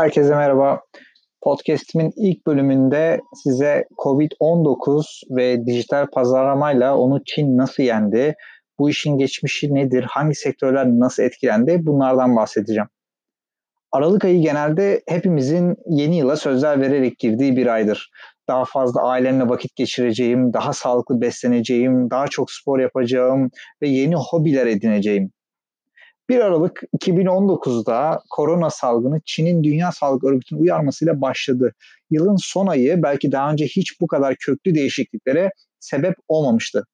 Herkese merhaba. Podcast'imin ilk bölümünde size COVID-19 ve dijital pazarlamayla onu Çin nasıl yendi, bu işin geçmişi nedir, hangi sektörler nasıl etkilendi bunlardan bahsedeceğim. Aralık ayı genelde hepimizin yeni yıla sözler vererek girdiği bir aydır. Daha fazla ailemle vakit geçireceğim, daha sağlıklı besleneceğim, daha çok spor yapacağım ve yeni hobiler edineceğim. 1 Aralık 2019'da korona salgını Çin'in Dünya Sağlık Örgütü'nün uyarmasıyla başladı. Yılın son ayı belki daha önce hiç bu kadar köklü değişikliklere sebep olmamıştı.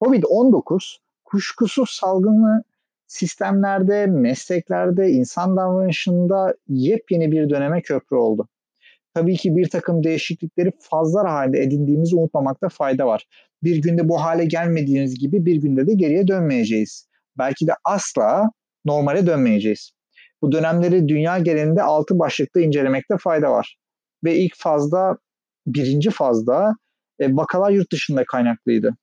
Covid-19 kuşkusuz salgını sistemlerde, mesleklerde, insan davranışında yepyeni bir döneme köprü oldu. Tabii ki bir takım değişiklikleri fazla halde edindiğimizi unutmamakta fayda var. Bir günde bu hale gelmediğimiz gibi bir günde de geriye dönmeyeceğiz. Belki de asla normale dönmeyeceğiz. Bu dönemleri dünya genelinde altı başlıkta incelemekte fayda var. Ve ilk fazda, birinci fazda e, vakalar yurt dışında kaynaklıydı.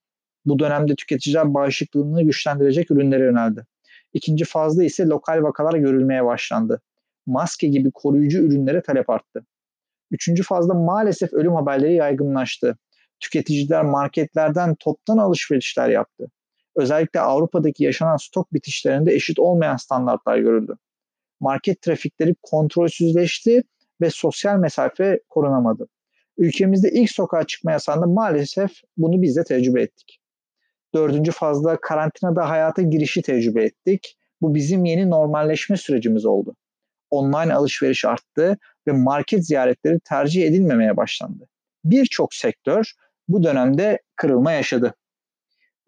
Bu dönemde tüketiciler bağışıklığını güçlendirecek ürünlere yöneldi. İkinci fazda ise lokal vakalar görülmeye başlandı. Maske gibi koruyucu ürünlere talep arttı. Üçüncü fazda maalesef ölüm haberleri yaygınlaştı. Tüketiciler marketlerden toptan alışverişler yaptı. Özellikle Avrupa'daki yaşanan stok bitişlerinde eşit olmayan standartlar görüldü. Market trafikleri kontrolsüzleşti ve sosyal mesafe korunamadı. Ülkemizde ilk sokağa çıkma yasağında maalesef bunu biz de tecrübe ettik. Dördüncü fazla karantinada hayata girişi tecrübe ettik. Bu bizim yeni normalleşme sürecimiz oldu. Online alışveriş arttı ve market ziyaretleri tercih edilmemeye başlandı. Birçok sektör bu dönemde kırılma yaşadı.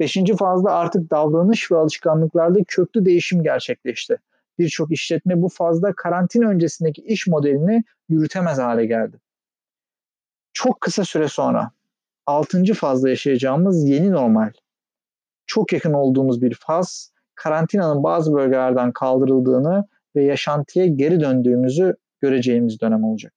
Beşinci fazla artık davranış ve alışkanlıklarda köklü değişim gerçekleşti. Birçok işletme bu fazla karantina öncesindeki iş modelini yürütemez hale geldi. Çok kısa süre sonra altıncı fazla yaşayacağımız yeni normal. Çok yakın olduğumuz bir faz, karantinanın bazı bölgelerden kaldırıldığını ve yaşantıya geri döndüğümüzü göreceğimiz dönem olacak.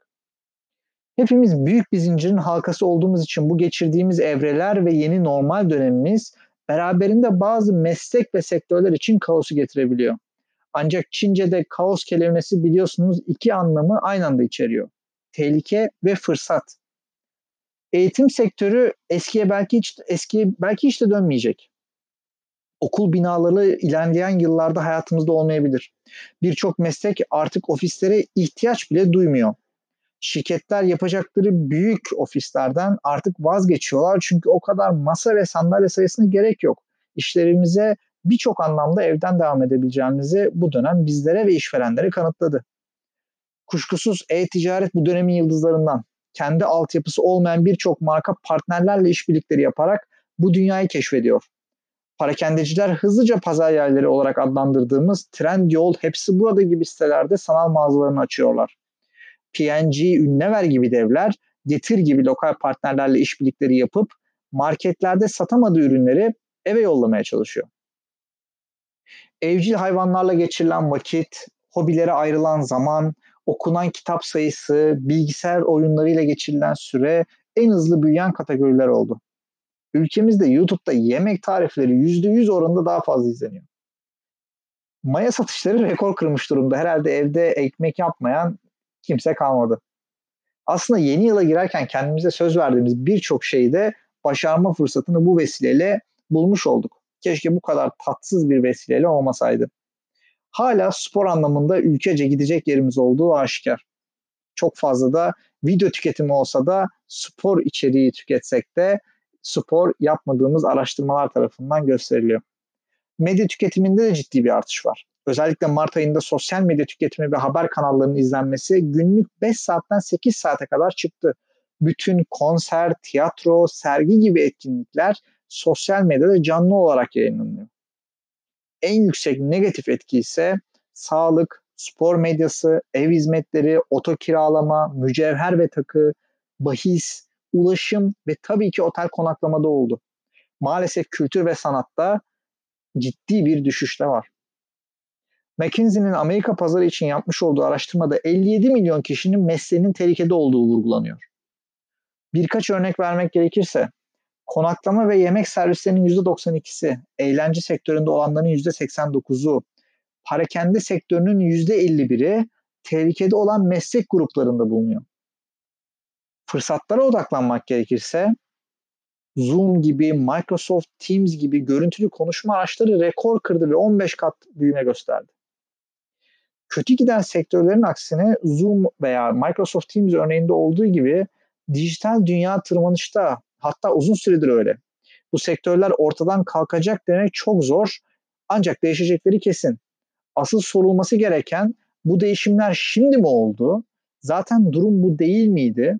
Hepimiz büyük bir zincirin halkası olduğumuz için bu geçirdiğimiz evreler ve yeni normal dönemimiz beraberinde bazı meslek ve sektörler için kaosu getirebiliyor. Ancak Çince'de kaos kelimesi biliyorsunuz iki anlamı aynı anda içeriyor. Tehlike ve fırsat. Eğitim sektörü eskiye belki hiç eskiye belki hiç de dönmeyecek. Okul binaları ilerleyen yıllarda hayatımızda olmayabilir. Birçok meslek artık ofislere ihtiyaç bile duymuyor şirketler yapacakları büyük ofislerden artık vazgeçiyorlar. Çünkü o kadar masa ve sandalye sayısına gerek yok. İşlerimize birçok anlamda evden devam edebileceğimizi bu dönem bizlere ve işverenlere kanıtladı. Kuşkusuz e-ticaret bu dönemin yıldızlarından. Kendi altyapısı olmayan birçok marka partnerlerle işbirlikleri yaparak bu dünyayı keşfediyor. Parakendeciler hızlıca pazar yerleri olarak adlandırdığımız Trendyol, hepsi burada gibi sitelerde sanal mağazalarını açıyorlar. P&G, Ünlever gibi devler Getir gibi lokal partnerlerle işbirlikleri yapıp marketlerde satamadığı ürünleri eve yollamaya çalışıyor. Evcil hayvanlarla geçirilen vakit, hobilere ayrılan zaman, okunan kitap sayısı, bilgisayar oyunlarıyla geçirilen süre en hızlı büyüyen kategoriler oldu. Ülkemizde YouTube'da yemek tarifleri %100 oranında daha fazla izleniyor. Maya satışları rekor kırmış durumda. Herhalde evde ekmek yapmayan kimse kalmadı. Aslında yeni yıla girerken kendimize söz verdiğimiz birçok şeyde başarma fırsatını bu vesileyle bulmuş olduk. Keşke bu kadar tatsız bir vesileyle olmasaydı. Hala spor anlamında ülkece gidecek yerimiz olduğu aşikar. Çok fazla da video tüketimi olsa da spor içeriği tüketsek de spor yapmadığımız araştırmalar tarafından gösteriliyor. Medya tüketiminde de ciddi bir artış var. Özellikle Mart ayında sosyal medya tüketimi ve haber kanallarının izlenmesi günlük 5 saatten 8 saate kadar çıktı. Bütün konser, tiyatro, sergi gibi etkinlikler sosyal medyada canlı olarak yayınlanıyor. En yüksek negatif etki ise sağlık, spor medyası, ev hizmetleri, oto kiralama, mücevher ve takı, bahis, ulaşım ve tabii ki otel konaklamada oldu. Maalesef kültür ve sanatta ciddi bir düşüş de var. McKinsey'nin Amerika pazarı için yapmış olduğu araştırmada 57 milyon kişinin mesleğinin tehlikede olduğu vurgulanıyor. Birkaç örnek vermek gerekirse, konaklama ve yemek servislerinin %92'si, eğlence sektöründe olanların %89'u, parakende sektörünün %51'i tehlikede olan meslek gruplarında bulunuyor. Fırsatlara odaklanmak gerekirse Zoom gibi, Microsoft Teams gibi görüntülü konuşma araçları rekor kırdı ve 15 kat büyüme gösterdi. Kötü giden sektörlerin aksine Zoom veya Microsoft Teams örneğinde olduğu gibi dijital dünya tırmanışta hatta uzun süredir öyle. Bu sektörler ortadan kalkacak demek çok zor ancak değişecekleri kesin. Asıl sorulması gereken bu değişimler şimdi mi oldu? Zaten durum bu değil miydi?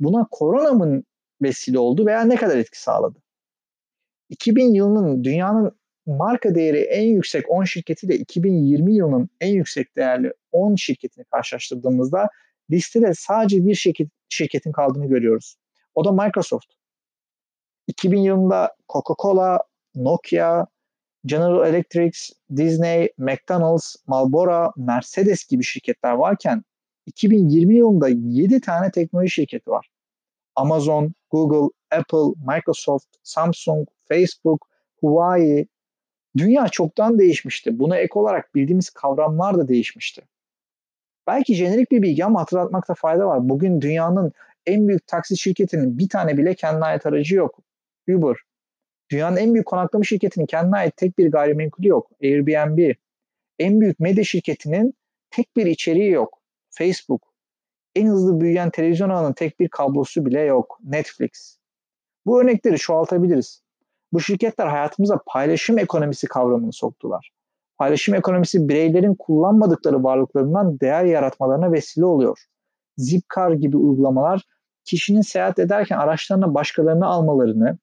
Buna korona mı vesile oldu veya ne kadar etki sağladı? 2000 yılının dünyanın marka değeri en yüksek 10 şirketiyle 2020 yılının en yüksek değerli 10 şirketini karşılaştırdığımızda listede sadece bir şirket, şirketin kaldığını görüyoruz. O da Microsoft. 2000 yılında Coca-Cola, Nokia, General Electric, Disney, McDonald's, Marlboro, Mercedes gibi şirketler varken 2020 yılında 7 tane teknoloji şirketi var. Amazon, Google, Apple, Microsoft, Samsung, Facebook, Huawei. Dünya çoktan değişmişti. Buna ek olarak bildiğimiz kavramlar da değişmişti. Belki jenerik bir bilgi ama hatırlatmakta fayda var. Bugün dünyanın en büyük taksi şirketinin bir tane bile kendine ait aracı yok. Uber. Dünyanın en büyük konaklama şirketinin kendine ait tek bir gayrimenkulü yok. Airbnb. En büyük medya şirketinin tek bir içeriği yok. Facebook en hızlı büyüyen televizyon ağının tek bir kablosu bile yok. Netflix. Bu örnekleri çoğaltabiliriz. Bu şirketler hayatımıza paylaşım ekonomisi kavramını soktular. Paylaşım ekonomisi bireylerin kullanmadıkları varlıklarından değer yaratmalarına vesile oluyor. Zipcar gibi uygulamalar kişinin seyahat ederken araçlarına başkalarını almalarını,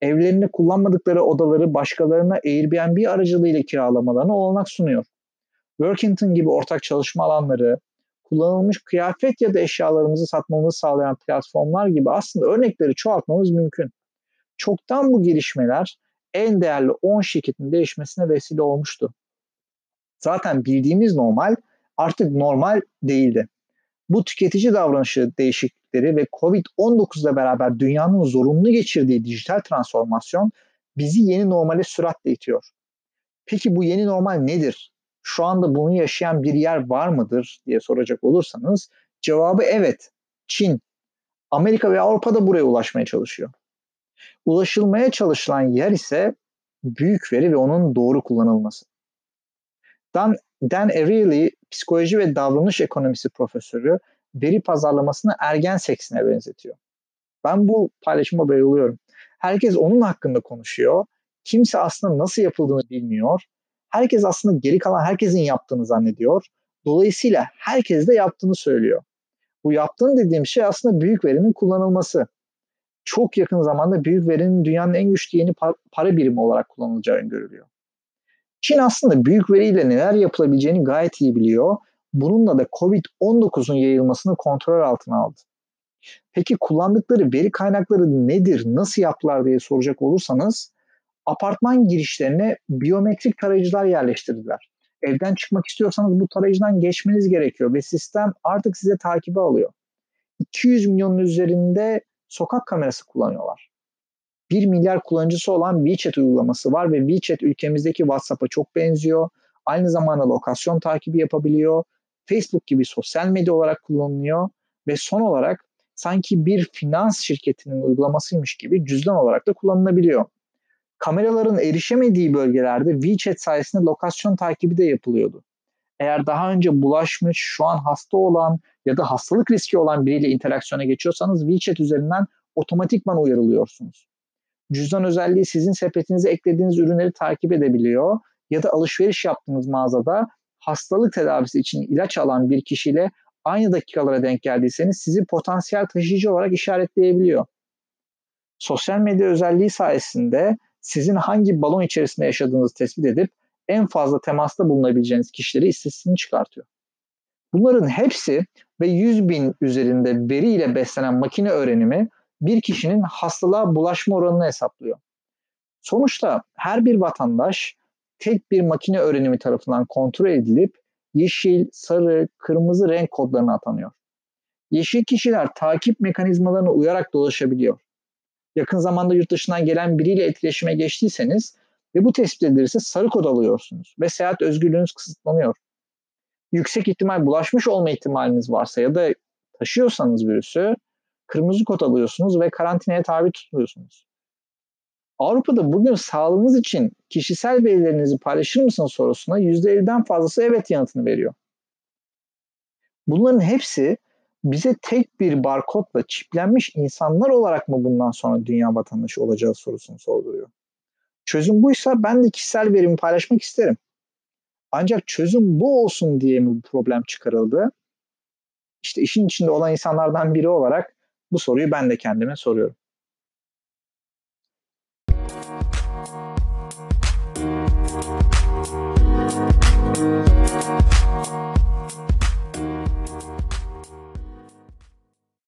evlerinde kullanmadıkları odaları başkalarına Airbnb aracılığıyla kiralamalarına olanak sunuyor. Workington gibi ortak çalışma alanları, kullanılmış kıyafet ya da eşyalarımızı satmamızı sağlayan platformlar gibi aslında örnekleri çoğaltmamız mümkün. Çoktan bu gelişmeler en değerli 10 şirketin değişmesine vesile olmuştu. Zaten bildiğimiz normal artık normal değildi. Bu tüketici davranışı değişiklikleri ve Covid-19 ile beraber dünyanın zorunlu geçirdiği dijital transformasyon bizi yeni normale süratle itiyor. Peki bu yeni normal nedir? şu anda bunu yaşayan bir yer var mıdır diye soracak olursanız cevabı evet. Çin, Amerika ve Avrupa da buraya ulaşmaya çalışıyor. Ulaşılmaya çalışılan yer ise büyük veri ve onun doğru kullanılması. Dan, Dan Ariely, psikoloji ve davranış ekonomisi profesörü, veri pazarlamasını ergen seksine benzetiyor. Ben bu paylaşıma bayılıyorum. Herkes onun hakkında konuşuyor. Kimse aslında nasıl yapıldığını bilmiyor herkes aslında geri kalan herkesin yaptığını zannediyor. Dolayısıyla herkes de yaptığını söylüyor. Bu yaptığını dediğim şey aslında büyük verinin kullanılması. Çok yakın zamanda büyük verinin dünyanın en güçlü yeni para birimi olarak kullanılacağı öngörülüyor. Çin aslında büyük veriyle neler yapılabileceğini gayet iyi biliyor. Bununla da Covid-19'un yayılmasını kontrol altına aldı. Peki kullandıkları veri kaynakları nedir, nasıl yaptılar diye soracak olursanız apartman girişlerine biyometrik tarayıcılar yerleştirdiler. Evden çıkmak istiyorsanız bu tarayıcıdan geçmeniz gerekiyor ve sistem artık size takibi alıyor. 200 milyonun üzerinde sokak kamerası kullanıyorlar. 1 milyar kullanıcısı olan WeChat uygulaması var ve WeChat ülkemizdeki WhatsApp'a çok benziyor. Aynı zamanda lokasyon takibi yapabiliyor. Facebook gibi sosyal medya olarak kullanılıyor ve son olarak sanki bir finans şirketinin uygulamasıymış gibi cüzdan olarak da kullanılabiliyor kameraların erişemediği bölgelerde WeChat sayesinde lokasyon takibi de yapılıyordu. Eğer daha önce bulaşmış, şu an hasta olan ya da hastalık riski olan biriyle interaksiyona geçiyorsanız WeChat üzerinden otomatikman uyarılıyorsunuz. Cüzdan özelliği sizin sepetinize eklediğiniz ürünleri takip edebiliyor ya da alışveriş yaptığınız mağazada hastalık tedavisi için ilaç alan bir kişiyle aynı dakikalara denk geldiyseniz sizi potansiyel taşıyıcı olarak işaretleyebiliyor. Sosyal medya özelliği sayesinde sizin hangi balon içerisinde yaşadığınızı tespit edip en fazla temasta bulunabileceğiniz kişileri istatistiğini çıkartıyor. Bunların hepsi ve 100 bin üzerinde veri ile beslenen makine öğrenimi bir kişinin hastalığa bulaşma oranını hesaplıyor. Sonuçta her bir vatandaş tek bir makine öğrenimi tarafından kontrol edilip yeşil, sarı, kırmızı renk kodlarına atanıyor. Yeşil kişiler takip mekanizmalarına uyarak dolaşabiliyor yakın zamanda yurt dışından gelen biriyle etkileşime geçtiyseniz ve bu tespit edilirse sarı kod alıyorsunuz ve seyahat özgürlüğünüz kısıtlanıyor. yüksek ihtimal bulaşmış olma ihtimaliniz varsa ya da taşıyorsanız virüsü kırmızı kod alıyorsunuz ve karantinaya tabi tutuluyorsunuz. Avrupa'da bugün sağlığınız için kişisel verilerinizi paylaşır mısınız sorusuna %50'den fazlası evet yanıtını veriyor. Bunların hepsi bize tek bir barkodla çiplenmiş insanlar olarak mı bundan sonra dünya vatandaşı olacağız sorusunu sorduruyor. Çözüm buysa ben de kişisel verimi paylaşmak isterim. Ancak çözüm bu olsun diye mi bu problem çıkarıldı? İşte işin içinde olan insanlardan biri olarak bu soruyu ben de kendime soruyorum.